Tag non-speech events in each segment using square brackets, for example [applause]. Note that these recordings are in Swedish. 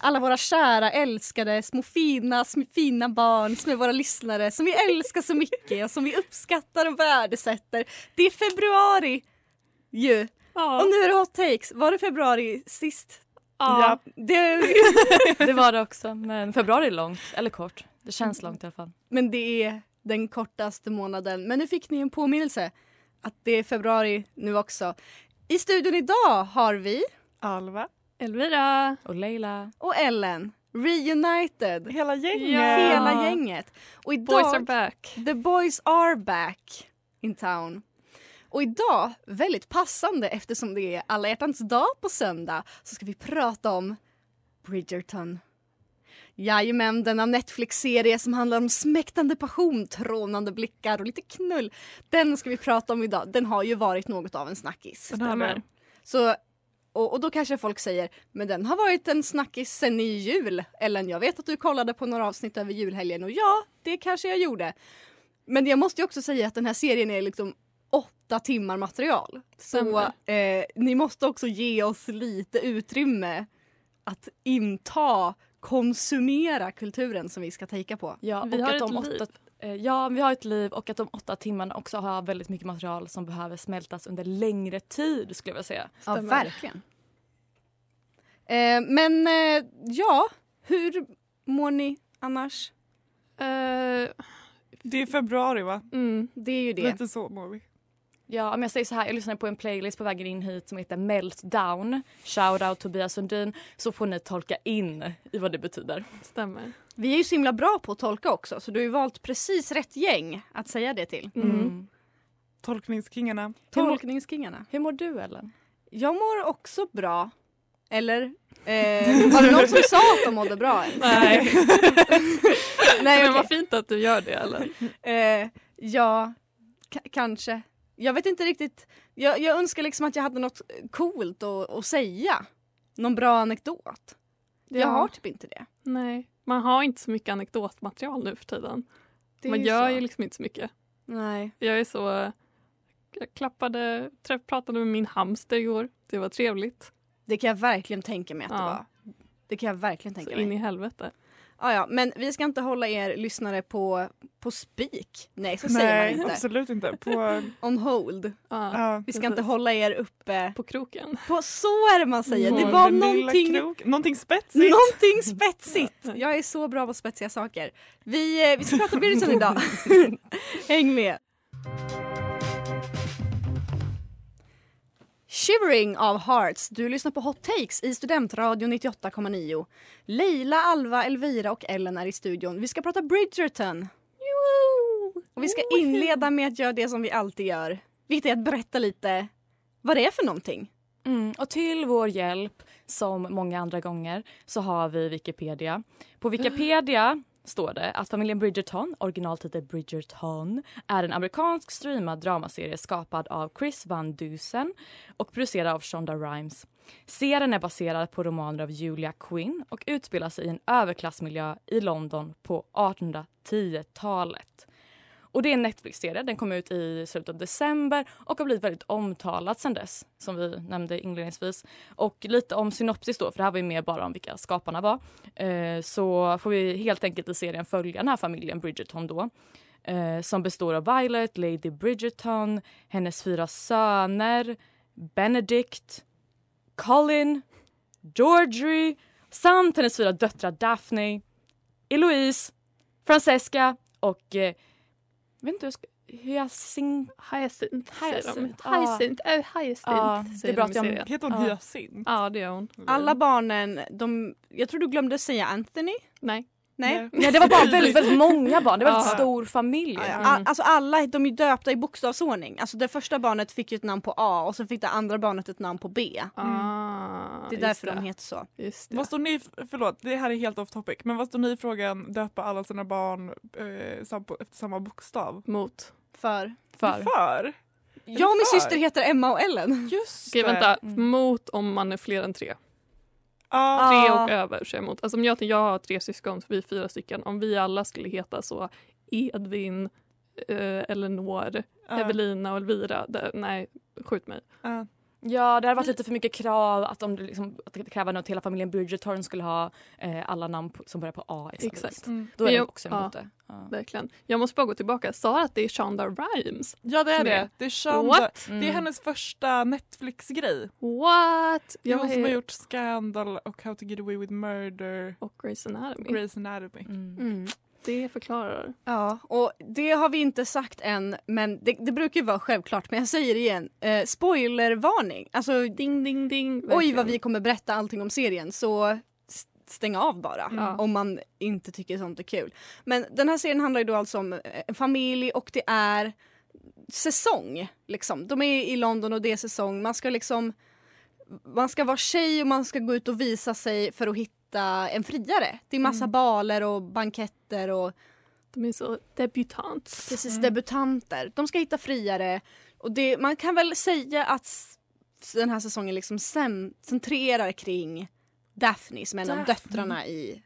Alla våra kära älskade små fina, små fina barn som är våra lyssnare som vi älskar så mycket och som vi uppskattar och värdesätter. Det är februari ju. Ja. Och nu är det hot takes. Var det februari sist? Ja. Det, [laughs] Det var det också, men februari är långt, eller kort. Det känns långt i alla fall. men det är den kortaste månaden. Men nu fick ni en påminnelse att det är februari nu också. I studion idag har vi Alva. Elvira och Leila. och Ellen reunited. Hela gänget. Hela gänget. Och idag, Boys are back. The boys are back in town. Och idag, väldigt passande eftersom det är alla hjärtans dag på söndag, så ska vi prata om Bridgerton. Jajamän, denna Netflix-serie som handlar om smäktande passion, trånande blickar och lite knull. Den ska vi prata om idag. Den har ju varit något av en snackis. Stämmer. Så, och, och då kanske folk säger, men den har varit en snackis sen i jul. Ellen, jag vet att du kollade på några avsnitt över julhelgen och ja, det kanske jag gjorde. Men jag måste ju också säga att den här serien är liksom åtta timmar material. Så eh, ni måste också ge oss lite utrymme att inta, konsumera kulturen som vi ska tänka på. Ja, Vi och har att de ett liv. åtta, eh, ja, vi har ett liv och att de åtta timmarna också har väldigt mycket material som behöver smältas under längre tid skulle jag vilja säga. Ja, verkligen. Eh, men eh, ja, hur mår ni annars? Eh, Det är februari va? mm. Det är ju det. Lite så mår vi. Ja, om jag säger så här, jag lyssnade på en playlist på vägen in hit som heter Meltdown. Shout out Tobias Sundin. Så får ni tolka in i vad det betyder. Stämmer. Vi är ju så himla bra på att tolka också så du har ju valt precis rätt gäng att säga det till. Mm. Tolkningskingarna. Hur mår- Tolkningskingarna. Hur mår du Ellen? Jag mår också bra. Eller? Eh, [laughs] var det någon som sa att de mådde bra? ens? [laughs] Nej. [laughs] Nej Men vad fint att du gör det eller? eh, Ja, ka- kanske. Jag vet inte riktigt. Jag, jag önskar liksom att jag hade något coolt att, att säga. Någon bra anekdot. Jag Ja. har typ inte det. Nej, man har inte så mycket anekdotmaterial nu för tiden. det man ju gör så. ju liksom inte så mycket. Nej. Jag är så... Jag klappade, träff, pratade med min hamster igår. Det var trevligt. Det kan jag verkligen tänka mig att det Ja. var. Det kan jag verkligen Så tänka mig. in i helvete. Ja, ja, men vi ska inte hålla er lyssnare på, på spik. Nej, så säger Nej, man inte. absolut inte. På, [laughs] On hold. Ja, Vi ska Precis. inte hålla er uppe. På kroken. På, så är det man säger. Det på var den lilla någonting, krok- någonting spetsigt. någonting [laughs] spetsigt. Jag är så bra på spetsiga saker. Vi, eh, vi ska prata [laughs] Bridgerton idag. Häng med. Shivering of Hearts. Du lyssnar på Hot Takes i Studentradion 98,9. Leila, Alva, Elvira och Ellen är i studion. Vi ska prata Bridgerton. Och vi ska inleda med att göra det som vi alltid gör. Vilket är att berätta lite vad det är för någonting. Mm. Och till vår hjälp, som många andra gånger, så har vi Wikipedia. På Wikipedia står det att familjen Bridgerton, originaltitel Bridgerton, är en amerikansk streamad dramaserie skapad av Chris Van Dusen och producerad av Shonda Rhimes. Serien är baserad på romaner av Julia Quinn och utspelar sig i en överklassmiljö i London på 1810-talet. Och det är en Netflix-serie. Den kom ut i slutet av december och har blivit väldigt omtalad sen dess, som vi nämnde inledningsvis. Och lite om synopsis då, för det här var ju mer bara om vilka skaparna var. Eh, så får vi helt enkelt i serien följa den här familjen Bridgerton då. Eh, som består av Violet, Lady Bridgerton, hennes fyra söner, Benedict, Colin, Georgie samt hennes fyra döttrar Daphne, Eloise, Francesca och eh, vet inte hur jag ska... Hyacint. Hyacinth säger de. Hyacinth, ja. Ja, det är bra att jag-. Heter hon Ja. hyacint? Ja, det är hon. Alla barnen, de, jag tror du glömde säga Anthony? Nej. Nej? Nej, det var bara väldigt, väldigt många barn. Det var en väldigt stor familj. Mm. All, alltså alla de är döpta i bokstavsordning. Alltså det första barnet fick ju ett namn på A och så fick det andra barnet ett namn på B. Ah, Det är därför det. de heter så. Just det. Vad står ni, förlåt det här är helt off topic, men vad står ni i frågan döpa alla sina barn eh, sam- efter samma bokstav? Mot. För För. För? jag och min för? syster heter Emma och Ellen. Just Okej, det. vänta. Mm. Mot om man är fler än tre. Ja, Tre Ah. och över så är jag emot. Alltså om jag, jag har tre syskon, vi är fyra stycken. Om vi alla skulle heta så Edvin, eh, Elinor, ja, Evelina och Elvira. Det, nej, skjut mig. ja. Ja, det hade varit lite för mycket krav att, om det liksom, att det kräver att hela familjen Bridgerton skulle ha eh, alla namn på, som börjar på A. Exakt. Mm. Då är jag jag- också emot det. Ja. Verkligen. Jag måste bara gå tillbaka. Jag sa att det är Shonda Rhimes. ja det är det. Det är, Shonda. What? det är Mm. hennes första Netflix-grej. What? Det är Jag hon som har gjort Scandal och How to get away with murder Och Grey's Anatomy. Grey's Anatomy. Mm. Mm. Det förklarar. Ja, och det har vi inte sagt än, men det, det brukar ju vara självklart. Men jag säger det igen. Eh, spoilervarning. Alltså, Ding, ding, ding. oj vad vi kommer berätta allting om serien. Så s- stäng av bara Ja. om man inte tycker sånt är kul. Men den här serien handlar ju då alltså om eh, en familj och det är säsong. Liksom. De är i London och det är säsong. Man ska liksom man ska vara tjej och man ska gå ut och visa sig för att hitta en friare. Det är massa baler och banketter och De är så debutants. precis Mm. debutanter. De ska hitta friare. Och det, man kan väl säga att den här säsongen liksom cen- centrerar kring Daphne som är en av Daphne. döttrarna i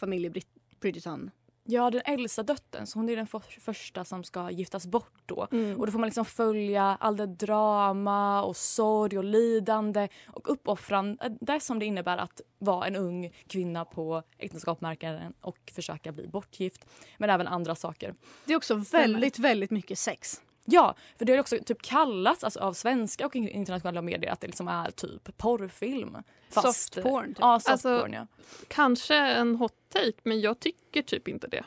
familjen Brid- Bridgerton. Ja, den äldsta dottern, så hon är den för, första som ska giftas bort då. Mm. Och då får man liksom följa all det drama och sorg och lidande och uppoffrande det som det innebär att vara en ung kvinna på äktenskapsmarknaden och försöka bli bortgift. Men även andra saker. Det är också väldigt, väldigt mycket sex. Ja, för det har också typ kallats alltså, av svenska och internationella medier att det liksom är typ porrfilm. Soft porn, typ. Ja, Alltså- porn ja. Kanske en hot take, men jag tycker typ inte det.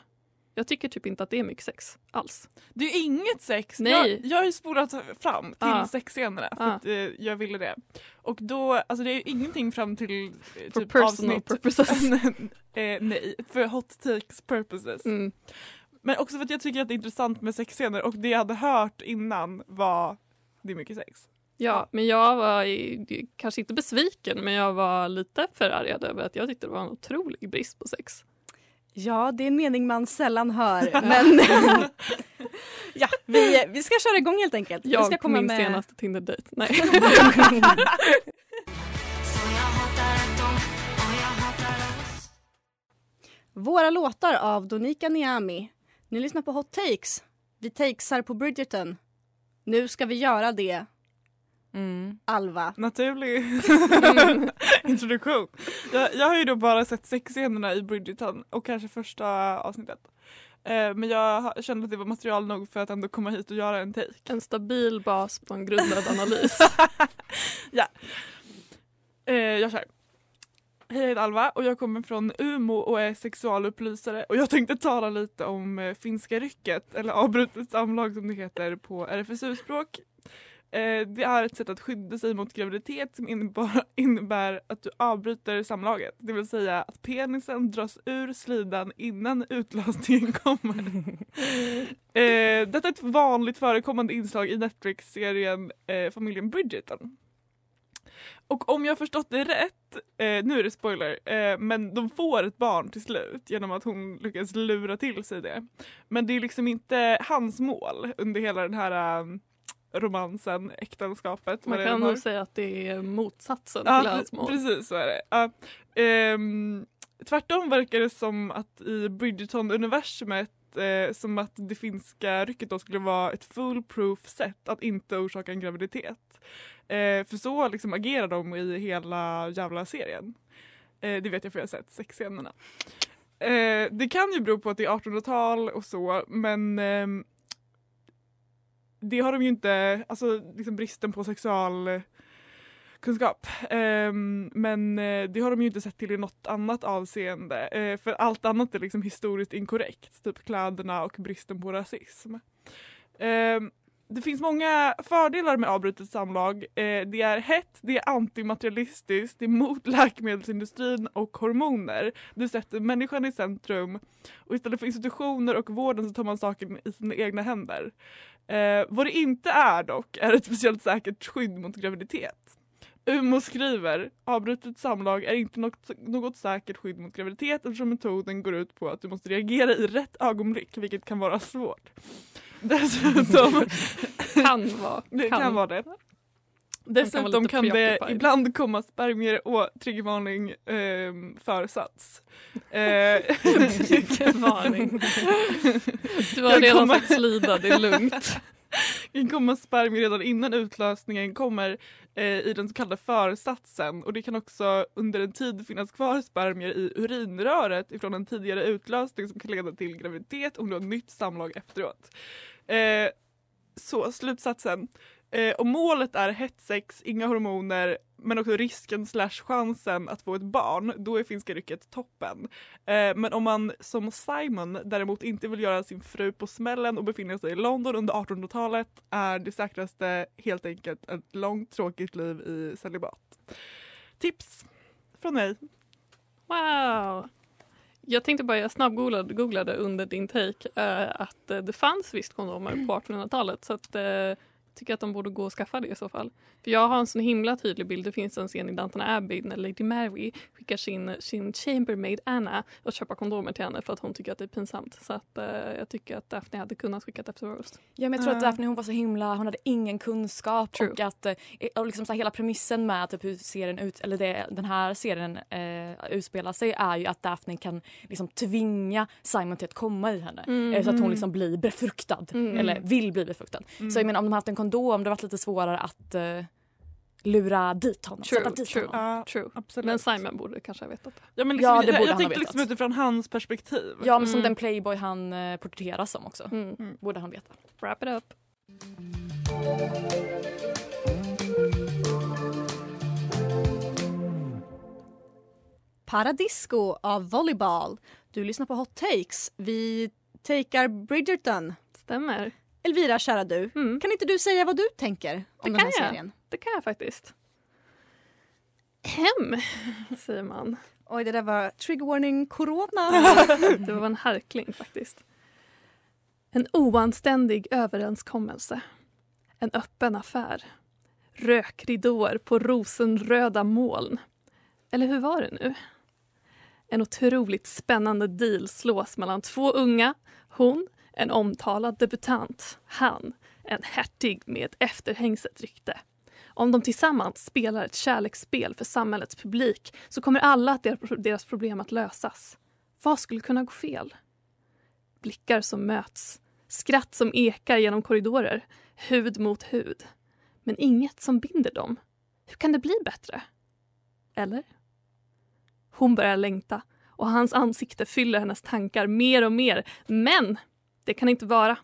Jag tycker typ inte att det är mycket sex alls. Det är inget sex. Nej. Jag, jag har ju spolat fram till Ja. sexscenerna för Ja. att eh, jag ville det. Och då, alltså det är ingenting fram till eh, For typ personal avsnitt... purposes. [laughs] eh, nej, för hot takes purposes. Mm. Men också för att jag tycker att det är intressant med sexscener och det jag hade hört innan var det är mycket sex. Ja, men jag var i, kanske inte besviken, men jag var lite förargad över att jag tyckte det var en otrolig brist på sex. Ja, det är en mening man sällan hör. [laughs] Men [laughs] ja, vi, vi ska köra igång helt enkelt. vi Jag ska på min senaste Tinder-dejt. Nej. [laughs] Våra låtar av Donika Niami. Ni lyssnar på Hot Takes. Vi takesar på Bridgerton. Nu ska vi göra det, Mm. Alva. Naturlig [laughs] introduktion. Jag, jag har ju då bara sett sexscenerna i Bridgerton och kanske första avsnittet. Eh, men jag kände att det var material nog för att ändå komma hit och göra en take. En stabil bas på en grundad [laughs] analys. Eh, jag kör. Hej, jag heter Alva och jag kommer från Umo och är sexualupplysare och jag tänkte tala lite om eh, finska rycket eller avbrutet samlag som det heter på RFSU-språk. Eh, det är ett sätt att skydda sig mot graviditet som innebär, [laughs] innebär att du avbryter samlaget. Det vill säga att penisen dras ur slidan innan utlösningen kommer. [laughs] eh, detta är ett vanligt förekommande inslag i Netflix-serien Familjen Bridgerton. Och om jag har förstått det rätt, eh, nu är det spoiler, eh, men de får ett barn till slut genom att hon lyckas lura till sig det. Men det är liksom inte hans mål under hela den här eh, romansen, äktenskapet. Man kan nog säga att det är motsatsen Ja, till hans mål. precis så är det. Ja, ehm, tvärtom verkar det som att i Bridgerton-universumet eh, som att det finska rycket då skulle vara ett foolproof sätt att inte orsaka en graviditet. Eh, för så liksom agerar de i hela jävla serien. Eh, det vet jag för jag har sett sexscenerna. Eh, det kan ju bero på att det är 1800-tal och så men ehm, det har de ju inte, alltså liksom bristen på sexual... Ehm, men eh, det har de ju inte sett till i något annat avseende. Eh, för allt annat är liksom historiskt inkorrekt. Typ kläderna och bristen på rasism. Ehm, det finns många fördelar med avbrutet samlag. Eh, det är hett, det är antimaterialistiskt, det är mot [laughs] läkemedelsindustrin och hormoner. Det sätter människan i centrum och istället för institutioner och vården så tar man saken i sina egna händer. Eh, vad det inte är dock är ett speciellt säkert skydd mot graviditet. Umo skriver avbrutet samlag är inte något, något säkert skydd mot graviditet eftersom metoden går ut på att du måste reagera i rätt ögonblick vilket kan vara svårt. [laughs] Dessutom [laughs] Kan vara. det kan, Kan. vara det. Dessutom kan det ibland komma spermier och triggervarning eh, försats. [laughs] Eh, Triggervarning. Du har redan fått slida, det är lugnt. Det kan komma spermier redan innan utlösningen kommer eh, i den så kallade försatsen och det kan också under en tid finnas kvar spermier i urinröret ifrån en tidigare utlösning som kan leda till graviditet om du har nytt samlag efteråt. Eh, så slutsatsen. Eh, om målet är hett sex, inga hormoner men också risken slash chansen att få ett barn, då är finska rycket toppen. Eh, men om man som Simon däremot inte vill göra sin fru på smällen och befinner sig i London under 1800-talet är det säkraste helt enkelt ett långt tråkigt liv i celibat. Tips från mig. Wow! Jag tänkte bara, jag snabbgooglade googlade under din take eh, att eh, det fanns visst kondomer på 1800-talet så att eh, tycker att de borde gå och skaffa det i så fall. För jag har en sån himla tydlig bild, det finns en scen i Downton Abbey när Lady Mary skickar sin, sin chambermaid Anna och köpa kondomer till henne för att hon tycker att det är pinsamt. Så att eh, jag tycker att Daphne hade kunnat skicka efter Roast. Ja, men jag tror att Ja. Daphne hon var så himla, hon hade ingen kunskap True. och att eh, och liksom så här, hela premissen med typ hur serien ut, eller det, den här serien eh, utspelar sig är ju att Daphne kan liksom tvinga Simon till att komma i henne eh, så att hon liksom blir befruktad Mm. eller vill bli befruktad. Så jag menar om de haft en kondom det har varit lite svårare att eh, lura dit honom, True, sätta dit true. honom. Ja, True. absolut. Men Simon borde kanske ha vetat det. Ja, men liksom, Ja, det jag, borde jag han ha tänkte liksom utifrån hans perspektiv. Ja men som Mm. den playboy han eh, porträtteras som också. Mm. Borde han veta. Wrap it up. Paradisco av Volleyball. Du lyssnar på Hot Takes. Vi takear Bridgerton. Stämmer. Elvira, kära du. Mm. Kan inte du säga vad du tänker om Det den här jag. serien? Det kan jag faktiskt. Hem, säger man. Oj, det där var trigger warning corona. [laughs] Det var en harkling faktiskt. En oanständig överenskommelse. En öppen affär. Rökridåer på rosenröda moln. Eller hur var det nu? En otroligt spännande deal slås mellan två unga. Hon, en omtalad debutant. Han, en hertig med ett efterhängset rykte. Om de tillsammans spelar ett kärleksspel för samhällets publik så kommer alla att deras problem att lösas. Vad skulle kunna gå fel? Blickar som möts, skratt som ekar genom korridorer, hud mot hud. Men inget som binder dem. Hur kan det bli bättre? Eller? Hon börjar längta och hans ansikte fyller hennes tankar mer och mer. Men det kan inte vara.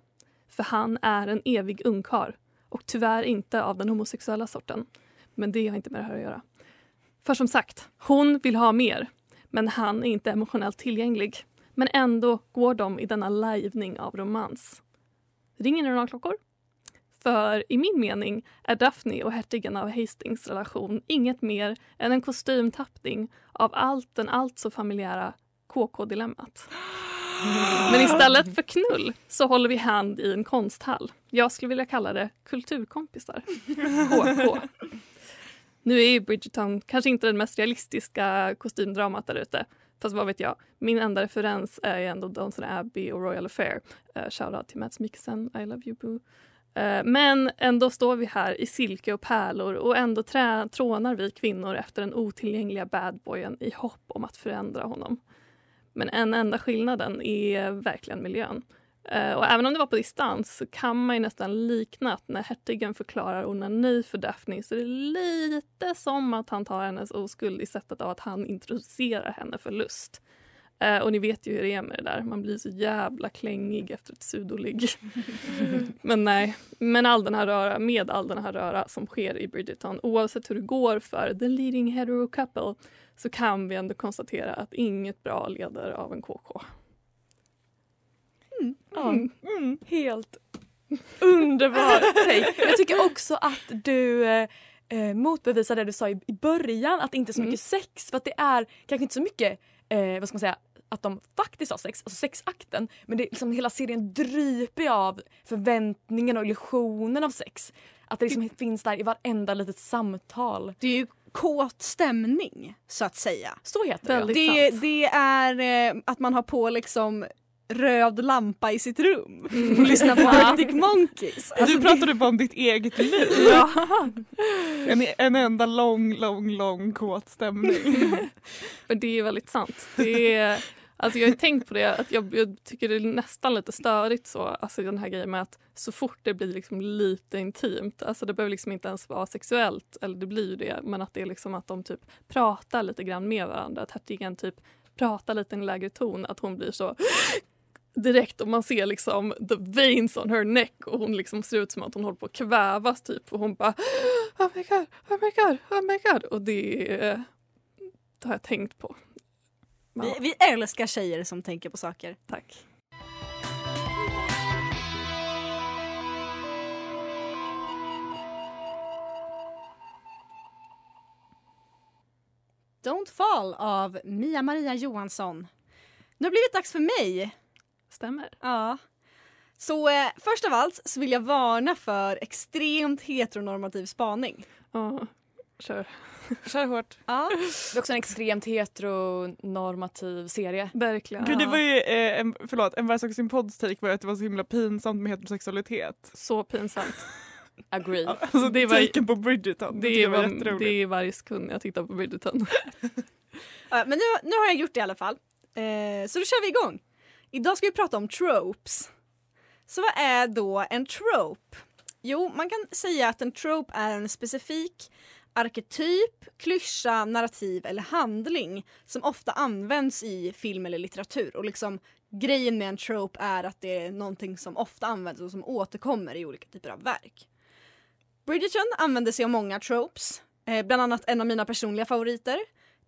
För han är en evig ungkarl och tyvärr inte av den homosexuella sorten. Men det har inte med det här att göra. För som sagt, hon vill ha mer men han är inte emotionellt tillgänglig. Men ändå går de i denna lajvning av romans. Ringer det några klockor? För i min mening är Daphne och hertigen av Hastings relation inget mer än en kostymtappning av allt den allt så familjära KK-dilemmat. Men istället för knull så håller vi hand i en konsthall. Jag skulle vilja kalla det kulturkompisar. KK. Nu är ju Bridgerton kanske inte den mest realistiska kostymdramat där ute. Fast vad vet jag, min enda referens är ju ändå Downton Abbey och Royal Affair. Uh, Shoutout till Mads Mikkelsen, I love you boo. Uh, men ändå står vi här i silke och pärlor och ändå trä- trånar vi kvinnor efter den otillgängliga badboyen i hopp om att förändra honom. Men en enda skillnaden är verkligen miljön. Eh, och även om det var på distans så kan man ju nästan likna att när hertigen förklarar onani för Daphne så är det lite som att han tar hennes oskuld i sättet av att han introducerar henne för lust. Eh, och ni vet ju hur det är med det där, man blir så jävla klängig efter ett sudoligg. [laughs] Men nej, men all den här röra, med all den här röra som sker i Bridgerton, oavsett hur det går för the leading hetero couple, så kan vi ändå konstatera att inget bra leder av en KK. Ja, helt underbar [laughs] take. Jag tycker också att du eh, eh, motbevisar det du sa i, i början, att det inte är så mycket sex. För att det är kanske inte så mycket, eh, vad ska man säga, att de faktiskt har sex, alltså sexakten. Men det är liksom hela serien dryper av förväntningen och illusionen av sex. Att det liksom finns där i varenda litet samtal. Det är ju kåt stämning så att säga. Så heter det. Det, det är eh, att man har på liksom röd lampa i sitt rum och [laughs] lyssnar på Arctic Monkeys. Alltså, du pratade bara om ditt eget liv. [laughs] En, en enda lång, lång, lång kåt stämning. [laughs] Men det är väldigt sant. Det är, alltså jag har tänkt på det, att jag, jag tycker det är nästan lite störigt så, alltså den här grejen med att så fort det blir liksom lite intimt, alltså det behöver liksom inte ens vara sexuellt, eller det blir ju det, men att det är liksom att de typ pratar lite grann med varandra, att hertigen typ pratar lite i en lägre ton, att hon blir så direkt och man ser liksom the veins on her neck och hon liksom ser ut som att hon håller på att kvävas typ och hon bara oh my god, oh my god, oh my god och det, det har jag tänkt på. Ja, vi, vi älskar tjejer som tänker på saker. tack. Don't fall av Mia-Maria Johansson. Nu har det blivit dags för mig. Stämmer. Ja. Så eh, först av allt så vill jag varna för extremt heteronormativ spaning. Ja, kör. [laughs] Kör hårt. Ja. Det är också en extremt heteronormativ serie. Verkligen. Gud, det var ju, eh, en, förlåt, en varje sin podds take var att det var så himla pinsamt med heterosexualitet. Så pinsamt. [laughs] Agree. Alltså Det var- taken på Bridgerton. Det, Det var var, det är varje sekund jag tittar på Bridgerton. [laughs] Ja, men nu, nu har jag gjort det i alla fall. Eh, så då kör vi igång. Idag ska vi prata om tropes. Så vad är då en trope? Jo, man kan säga att en trope är en specifik arketyp, klyscha, narrativ eller handling som ofta används i film eller litteratur. Och liksom grejen med en trope är att det är någonting som ofta används och som återkommer i olika typer av verk. Bridgerton använder sig av många tropes, eh, bland annat en av mina personliga favoriter.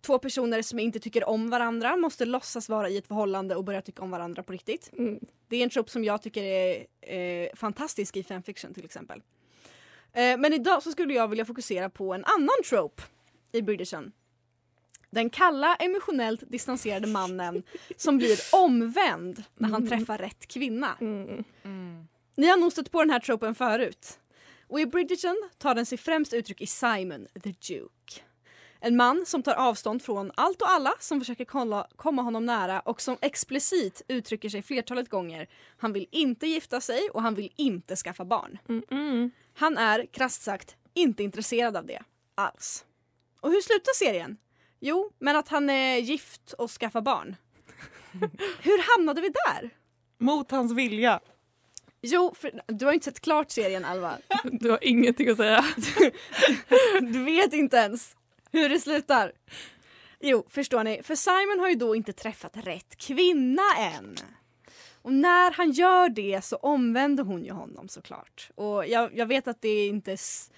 Två personer som inte tycker om varandra måste låtsas vara i ett förhållande och börja tycka om varandra på riktigt. Mm. Det är en trope som jag tycker är eh, fantastisk i fanfiction till exempel. Eh, men idag så skulle jag vilja fokusera på en annan trope i Bridgerton. Den kalla, emotionellt distanserade mannen som blir omvänd när han träffar rätt kvinna. Mm. Ni har nog stött på den här tropen förut. Och i Bridgerton tar den sig främst uttryck i Simon the Duke. En man som tar avstånd från allt och alla som försöker kolla, komma honom nära och som explicit uttrycker sig flertalet gånger. Han vill inte gifta sig och han vill inte skaffa barn. Mm. Mm. Han är krasst sagt inte intresserad av det alls. Och hur slutar serien? Jo, men att han är gift och skaffar barn. [laughs] hur hamnade vi där? Mot hans vilja. Jo, för, du har inte sett klart serien Alva. [laughs] Du har ingenting att säga. [laughs] Du vet inte ens hur det slutar. Jo, förstår ni? För Simon har ju då inte träffat rätt kvinna än. Och när han gör det så omvänder hon ju honom såklart. Och jag, jag vet att det är inte s-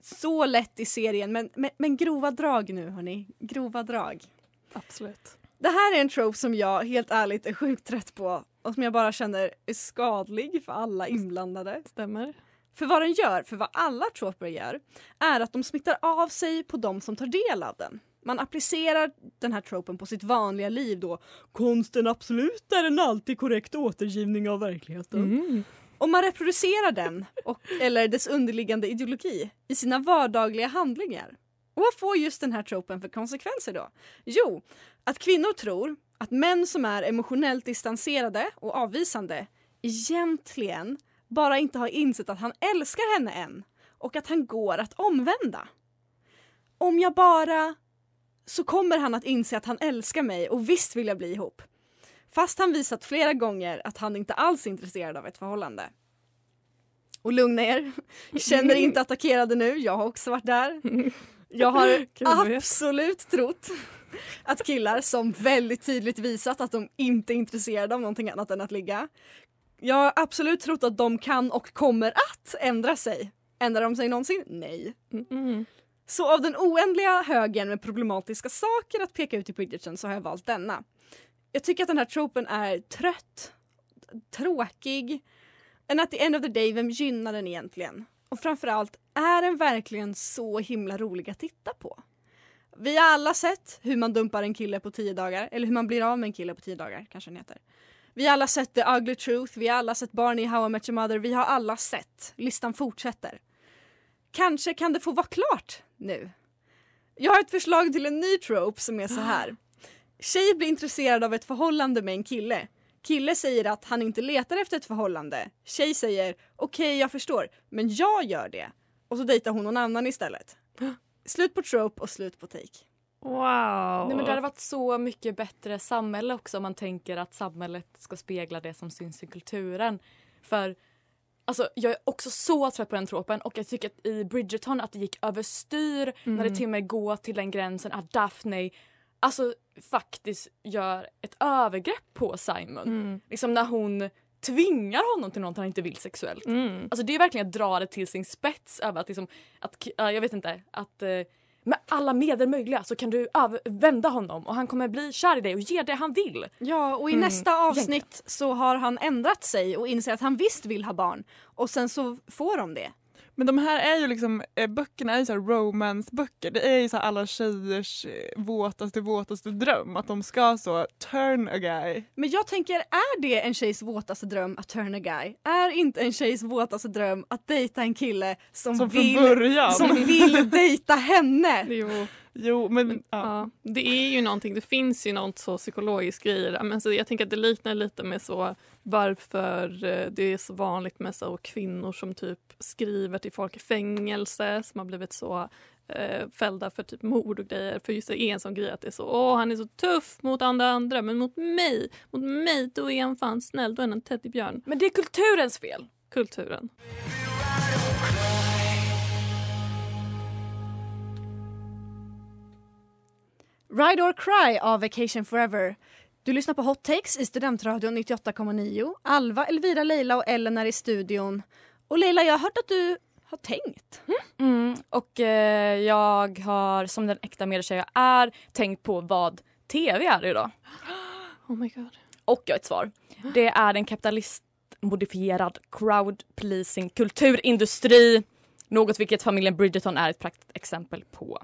så lätt i serien men, men, men grova drag nu hörni. Grova drag. Absolut. Det här är en trope som jag helt ärligt är sjukt trött på och som jag bara känner är skadlig för alla inblandade. Stämmer. För vad den gör, för vad alla troper gör, är att de smittar av sig på de som tar del av den. Man applicerar den här tropen på sitt vanliga liv då. Konsten absolut är en alltid korrekt återgivning av verkligheten. Mm. Och man reproducerar den, och, eller dess underliggande ideologi, i sina vardagliga handlingar. Och vad får just den här tropen för konsekvenser då? Jo, att kvinnor tror att män som är emotionellt distanserade och avvisande egentligen bara inte har insett att han älskar henne än och att han går att omvända. Om jag bara så kommer han att inse att han älskar mig och visst vill jag bli ihop. Fast han visat flera gånger att han inte alls är intresserad av ett förhållande. Och lugna er, känner er inte attackerade nu, jag har också varit där. Jag har [laughs] absolut trott att killar som väldigt tydligt visat att de inte är intresserade av någonting annat än att ligga. Jag har absolut trott att de kan och kommer att ändra sig. Ändrar de sig någonsin? Nej. Mm. Så av den oändliga högen med problematiska saker att peka ut i Bridgerton så har jag valt denna. Jag tycker att den här tropen är trött, tråkig, and at the end of the day, vem gynnar den egentligen? Och framförallt, är den verkligen så himla rolig att titta på? Vi har alla sett hur man dumpar en kille på tio dagar, eller hur man blir av med en kille på tio dagar, kanske den heter. Vi har alla sett The Ugly Truth, vi har alla sett Barney How I Met Your Mother, vi har alla sett. Listan fortsätter. Kanske kan det få vara klart nu. Jag har ett förslag till en ny trope som är så här. Tjej blir intresserad av ett förhållande med en kille. Kille säger att han inte letar efter ett förhållande. Tjej säger okej jag förstår, men jag gör det. Och så dejtar hon någon annan istället. [gasps] Slut på trope och slut på take. Wow. Nej, men det hade varit så mycket bättre samhälle också om man tänker att samhället ska spegla det som syns i kulturen. För alltså, jag är också så trött på den tropen och jag tycker att i Bridgerton att det gick överstyr när det till och med går till den gränsen att Daphne alltså faktiskt gör ett övergrepp på Simon. Mm. Liksom när hon tvingar honom till något han inte vill sexuellt. Mm. Alltså det är verkligen att dra det till sin spets över att liksom, att, jag vet inte, att eh, med alla medel möjliga så kan du vända honom och han kommer bli kär i dig och ge det han vill. Ja, och i Mm, nästa avsnitt så har han ändrat sig och inser att han visst vill ha barn. Och sen så får de det. Men de här är ju liksom, eh, böckerna är ju så romance-böcker. Det är ju så alla tjejers eh, våtaste, våtaste dröm. Att de ska så turn a guy. Men jag tänker, är det en tjejs våtaste dröm att turn a guy? Är inte en tjejs våtaste dröm att dejta en kille som, Som vill, som vill [laughs] dejta henne? Jo, Jo men, ja. ja. det är ju någonting, det finns ju något så psykologiskt grejer där. Men så jag tänker att det liknar lite med så varför eh, det är så vanligt med så kvinnor som typ skriver till folk i fängelse som har blivit så eh, fällda för typ mord och grejer. För just det är en sån grej att det är så åh han är så tuff mot andra andra men mot mig, mot mig då är han fan snäll, då är han en teddybjörn. Men det är kulturens fel. Kulturen. Ride or Cry av Vacation Forever. Du lyssnar på Hot Takes i Studentradion 98,9. Alva, Elvira, Leila och Ellen är i studion. Och Leila, jag har hört att du har tänkt. Mm, och eh, jag har som den äkta medietjej jag är tänkt på vad tv är idag. [gasps] Oh my god. Och jag har ett svar. Det är en kapitalistmodifierad crowd pleasing kulturindustri. Något vilket familjen Bridgerton är ett praktexempel på.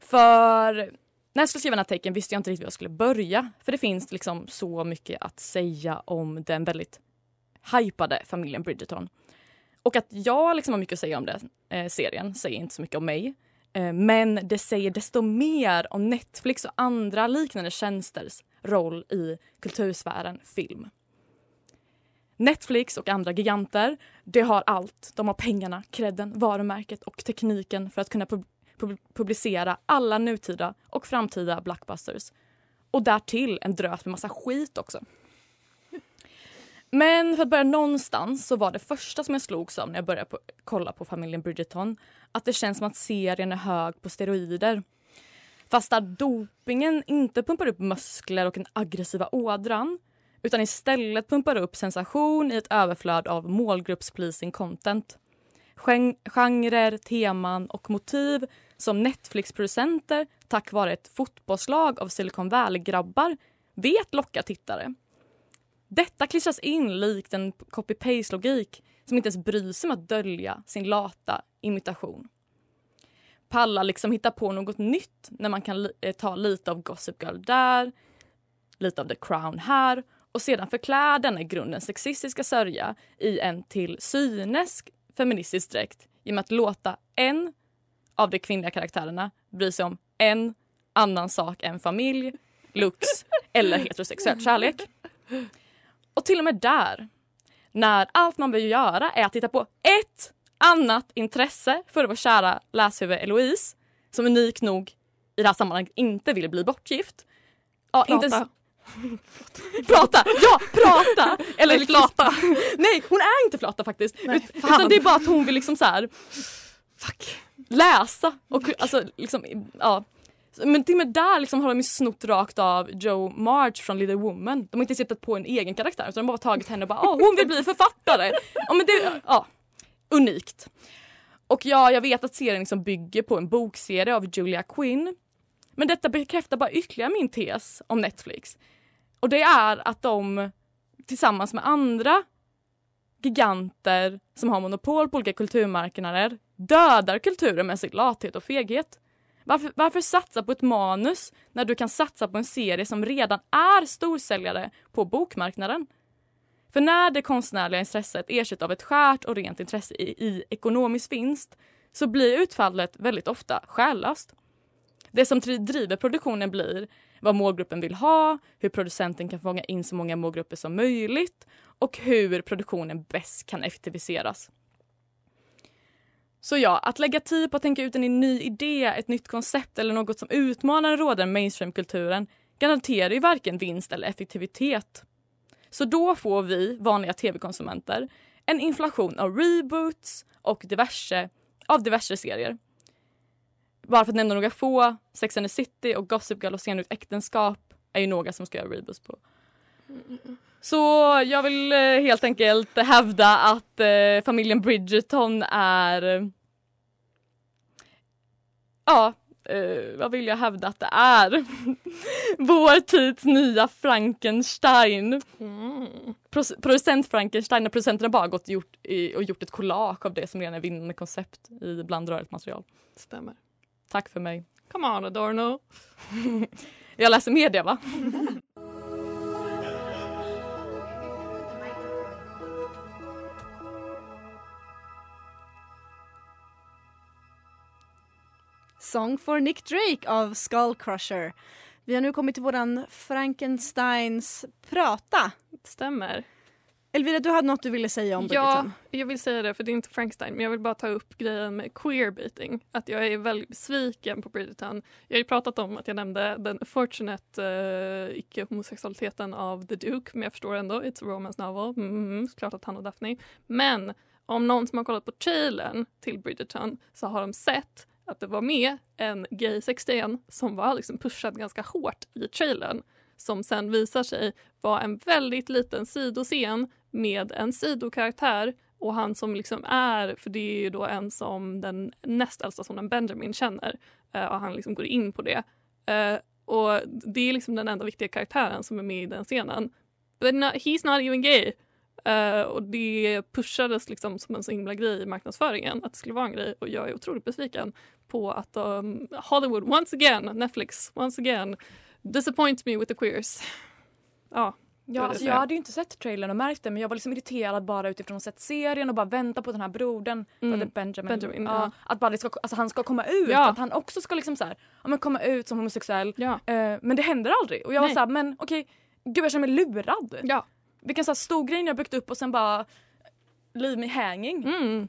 För när jag skulle skriva den här tecken visste jag inte riktigt var jag skulle börja. För det finns liksom så mycket att säga om den väldigt hypade familjen Bridgerton. Och att jag liksom har mycket att säga om den eh, serien säger inte så mycket om mig. Eh, men det säger desto mer om Netflix och andra liknande tjänsters roll i kultursfären film. Netflix och andra giganter, det har allt. De har pengarna, credden, varumärket och tekniken för att kunna pub- publicera alla nutida och framtida blockbusters. Och därtill en drös med massa skit också. Men för att börja någonstans så var det första som jag slogs av när jag började på, kolla på familjen Bridgerton att det känns som att serien är hög på steroider. Fast där dopingen inte pumpar upp muskler och den aggressiva ådran utan istället pumpar upp sensation i ett överflöd av målgruppspleasing content. Gen- genrer, teman och motiv som Netflix-producenter tack vare ett fotbollslag av Silicon Valley-grabbar vet locka tittare. Detta klistras in likt en copy-paste-logik som inte ens bryr sig om att dölja sin lata imitation. Palla liksom hitta på något nytt när man kan li- eh, ta lite av Gossip Girl där, lite av The Crown här och sedan förklä denna i grunden sexistiska sörja i en till synes feministisk dräkt genom att låta en av de kvinnliga karaktärerna bry sig om en annan sak än familj, looks [laughs] eller heterosexuell kärlek. Och till och med där, när allt man behöver göra är att titta på ett annat intresse för vår kära läshuvud Eloise som unik nog i det här sammanhanget inte vill bli bortgift. Ja, inte ens, Prata. [laughs] Prata! Ja, prata! Eller Nej, liksom, flata. Nej, hon är inte flata faktiskt. Nej, Ut-. Utan det är bara att hon vill liksom så här Fuck läsa och alltså liksom, ja. Men till och med där liksom har de ju snott rakt av Joe March från Little Woman. De har inte sett på en egen karaktär utan de har bara tagit henne och bara åh hon vill bli författare. Ja men det, ja. Unikt. Och ja, jag vet att serien liksom bygger på en bokserie av Julia Quinn. Men detta bekräftar bara ytterligare min tes om Netflix. Och det är att de tillsammans med andra giganter som har monopol på olika kulturmarknader dödar kulturen med sin lathet och feghet. Varför, varför satsa på ett manus när du kan satsa på en serie som redan är storsäljare på bokmarknaden? För när det konstnärliga intresset ersätts av ett skärt och rent intresse i, i ekonomisk vinst så blir utfallet väldigt ofta själlöst. Det som driver produktionen blir vad målgruppen vill ha, hur producenten kan fånga in så många målgrupper som möjligt och hur produktionen bäst kan effektiviseras. Så ja, att lägga tid på att tänka ut en ny idé, ett nytt koncept eller något som utmanar den rådande mainstreamkulturen garanterar ju varken vinst eller effektivitet. Så då får vi, vanliga tv-konsumenter, en inflation av reboots och diverse, av diverse serier. Bara för att nämna några få, Sex and the City och Gossip Girl och Sen ut äktenskap är ju några som ska göra reboots på. Mm, mm, mm. Så jag vill eh, helt enkelt hävda att eh, familjen Bridgerton är... Ja, eh, vad vill jag hävda att det är? [laughs] Vår tids nya Frankenstein. Pro- producent Frankenstein, när producenterna bara gått och gjort, i, och gjort ett collage av det som redan är vinnande koncept i blandrörligt material. Stämmer. Tack för mig. Come on Adorno. [laughs] Jag läser media va? [laughs] Song for Nick Drake av Skullcrusher. Vi har nu kommit till våran Frankensteins prata. Stämmer. Elvira, du hade något du ville säga om Ja, Bridgerton. jag vill säga det för det är inte Frankenstein men jag vill bara ta upp grejen med queerbaiting. Att jag är väldigt besviken på Bridgerton. Jag har ju pratat om att jag nämnde den fortunate uh, icke-homosexualiteten av The Duke men jag förstår ändå, it's a romance novel. Mm, klart att han och Daphne. Men om någon som har kollat på trailern till Bridgerton så har de sett att det var med en gay sexscen som var liksom pushad ganska hårt i trailern som sen visar sig vara en väldigt liten sidoscen med en sidokaraktär och han som liksom är, för det är ju då en som den näst äldsta sonen Benjamin känner eh, och han liksom går in på det. Eh, och det är liksom den enda viktiga karaktären som är med i den scenen. But no, he's not even gay. Eh, och det pushades liksom som en så himla grej i marknadsföringen att det skulle vara en grej och jag är otroligt besviken på att um, Hollywood once again, Netflix once again disappoint me with the queers. Ja, Ja, var alltså jag hade ju inte sett trailern och märkt det men jag var liksom irriterad bara utifrån att sett serien och bara vänta på den här brodern, Mm. Benjamin. Benjamin, ja. Att bara ska, alltså han ska komma ut, Ja. att han också ska liksom så här, ja, men komma ut som homosexuell. Ja. Eh, men det händer aldrig och jag var Nej. så här, men okej, gud jag känner mig lurad. Ja. Vilken så här stor grej jag byggt upp och sen bara leave me hanging. Mm.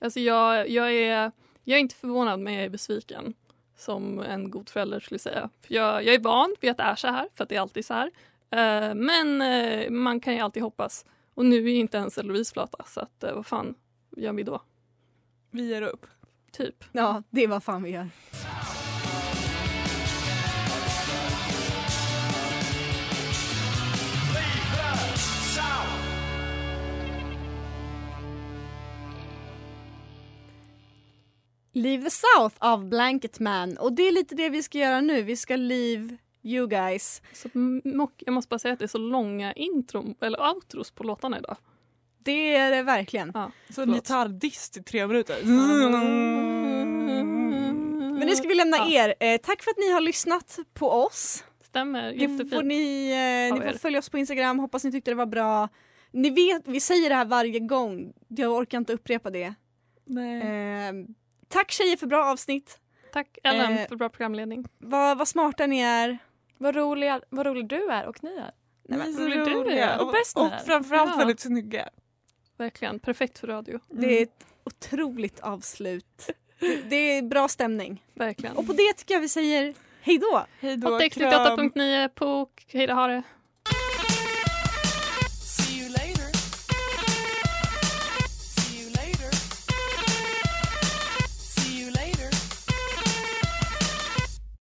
Alltså jag, jag, är, jag är inte förvånad men jag är besviken. Som en god förälder skulle säga. För jag, jag är van vid att det är så här, för att det är alltid så här. Eh, men eh, man kan ju alltid hoppas. Och nu är ju inte ens Eloise flata, så att, eh, vad fan gör vi då? Vi ger upp. Typ. Ja, det är vad fan vi gör. Leave the South av Blanket Man. Och det är lite det vi ska göra nu. Vi ska leave you guys. Så, jag måste bara säga att det är så långa intron, eller outros på låtarna idag. Det är det verkligen. Ja, Så en gitarrdist i tre minuter. [laughs] Men nu ska vi lämna Ja. er. Eh, tack för att ni har lyssnat på oss. Stämmer, Det får jättefint. ni, eh, ni får följa oss på Instagram. Hoppas ni tyckte det var bra. Ni vet, vi säger det här varje gång. Jag orkar inte upprepa det. Nej. Eh, tack tjejer för bra avsnitt. Tack Ellen Eh, för bra programledning. Vad, vad smarta ni är. Vad, roliga, vad rolig du är och ni är. Är men, rolig du är. Och och, bäst ni och framförallt Ja. väldigt snygga. Verkligen, perfekt för radio. Det är ett otroligt avslut. Det, det är bra stämning. Verkligen. Och på det tycker jag vi säger Hej då! Hej då, 88.9 POK. Hej då, ha det.